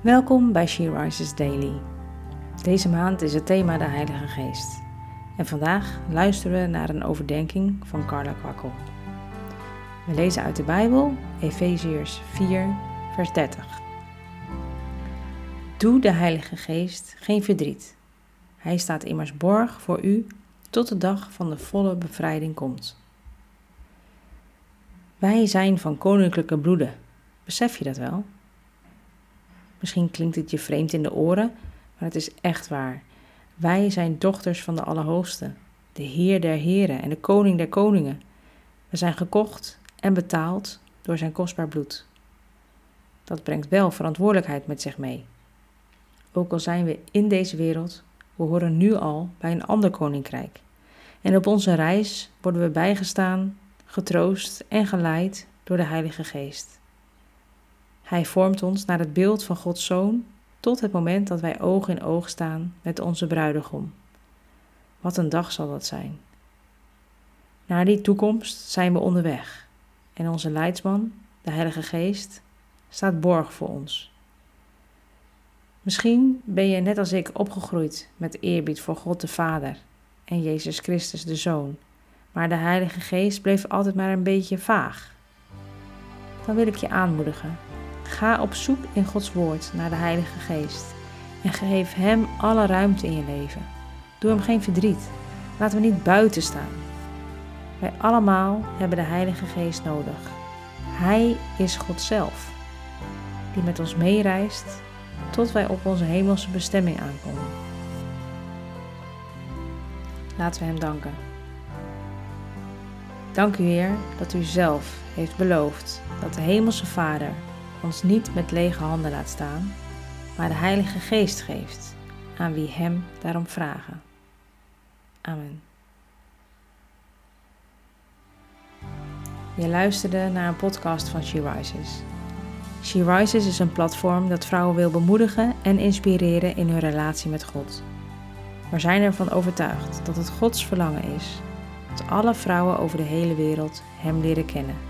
Welkom bij She Rises Daily. Deze maand is het thema de Heilige Geest. En vandaag luisteren we naar een overdenking van Carla Kwakkel. We lezen uit de Bijbel, Efeziërs 4, vers 30. Doe de Heilige Geest geen verdriet. Hij staat immers borg voor u tot de dag van de volle bevrijding komt. Wij zijn van koninklijke bloeden. Besef je dat wel? Misschien klinkt het je vreemd in de oren, maar het is echt waar. Wij zijn dochters van de Allerhoogste, de Heer der Heren en de Koning der Koningen. We zijn gekocht en betaald door zijn kostbaar bloed. Dat brengt wel verantwoordelijkheid met zich mee. Ook al zijn we in deze wereld, we horen nu al bij een ander koninkrijk. En op onze reis worden we bijgestaan, getroost en geleid door de Heilige Geest. Hij vormt ons naar het beeld van Gods Zoon tot het moment dat wij oog in oog staan met onze bruidegom. Wat een dag zal dat zijn. Naar die toekomst zijn we onderweg en onze leidsman, de Heilige Geest, staat borg voor ons. Misschien ben je net als ik opgegroeid met eerbied voor God de Vader en Jezus Christus de Zoon, maar de Heilige Geest bleef altijd maar een beetje vaag. Dan wil ik je aanmoedigen Ga op zoek in Gods Woord naar de Heilige Geest en geef Hem alle ruimte in je leven. Doe Hem geen verdriet. Laten we niet buiten staan. Wij allemaal hebben de Heilige Geest nodig. Hij is God zelf, die met ons meereist tot wij op onze hemelse bestemming aankomen. Laten we Hem danken. Dank u Heer dat u zelf heeft beloofd dat de Hemelse Vader ons niet met lege handen laat staan, maar de Heilige Geest geeft aan wie Hem daarom vragen. Amen. Je luisterde naar een podcast van She Rises. She Rises is een platform dat vrouwen wil bemoedigen en inspireren in hun relatie met God. We zijn ervan overtuigd dat het Gods verlangen is dat alle vrouwen over de hele wereld Hem leren kennen.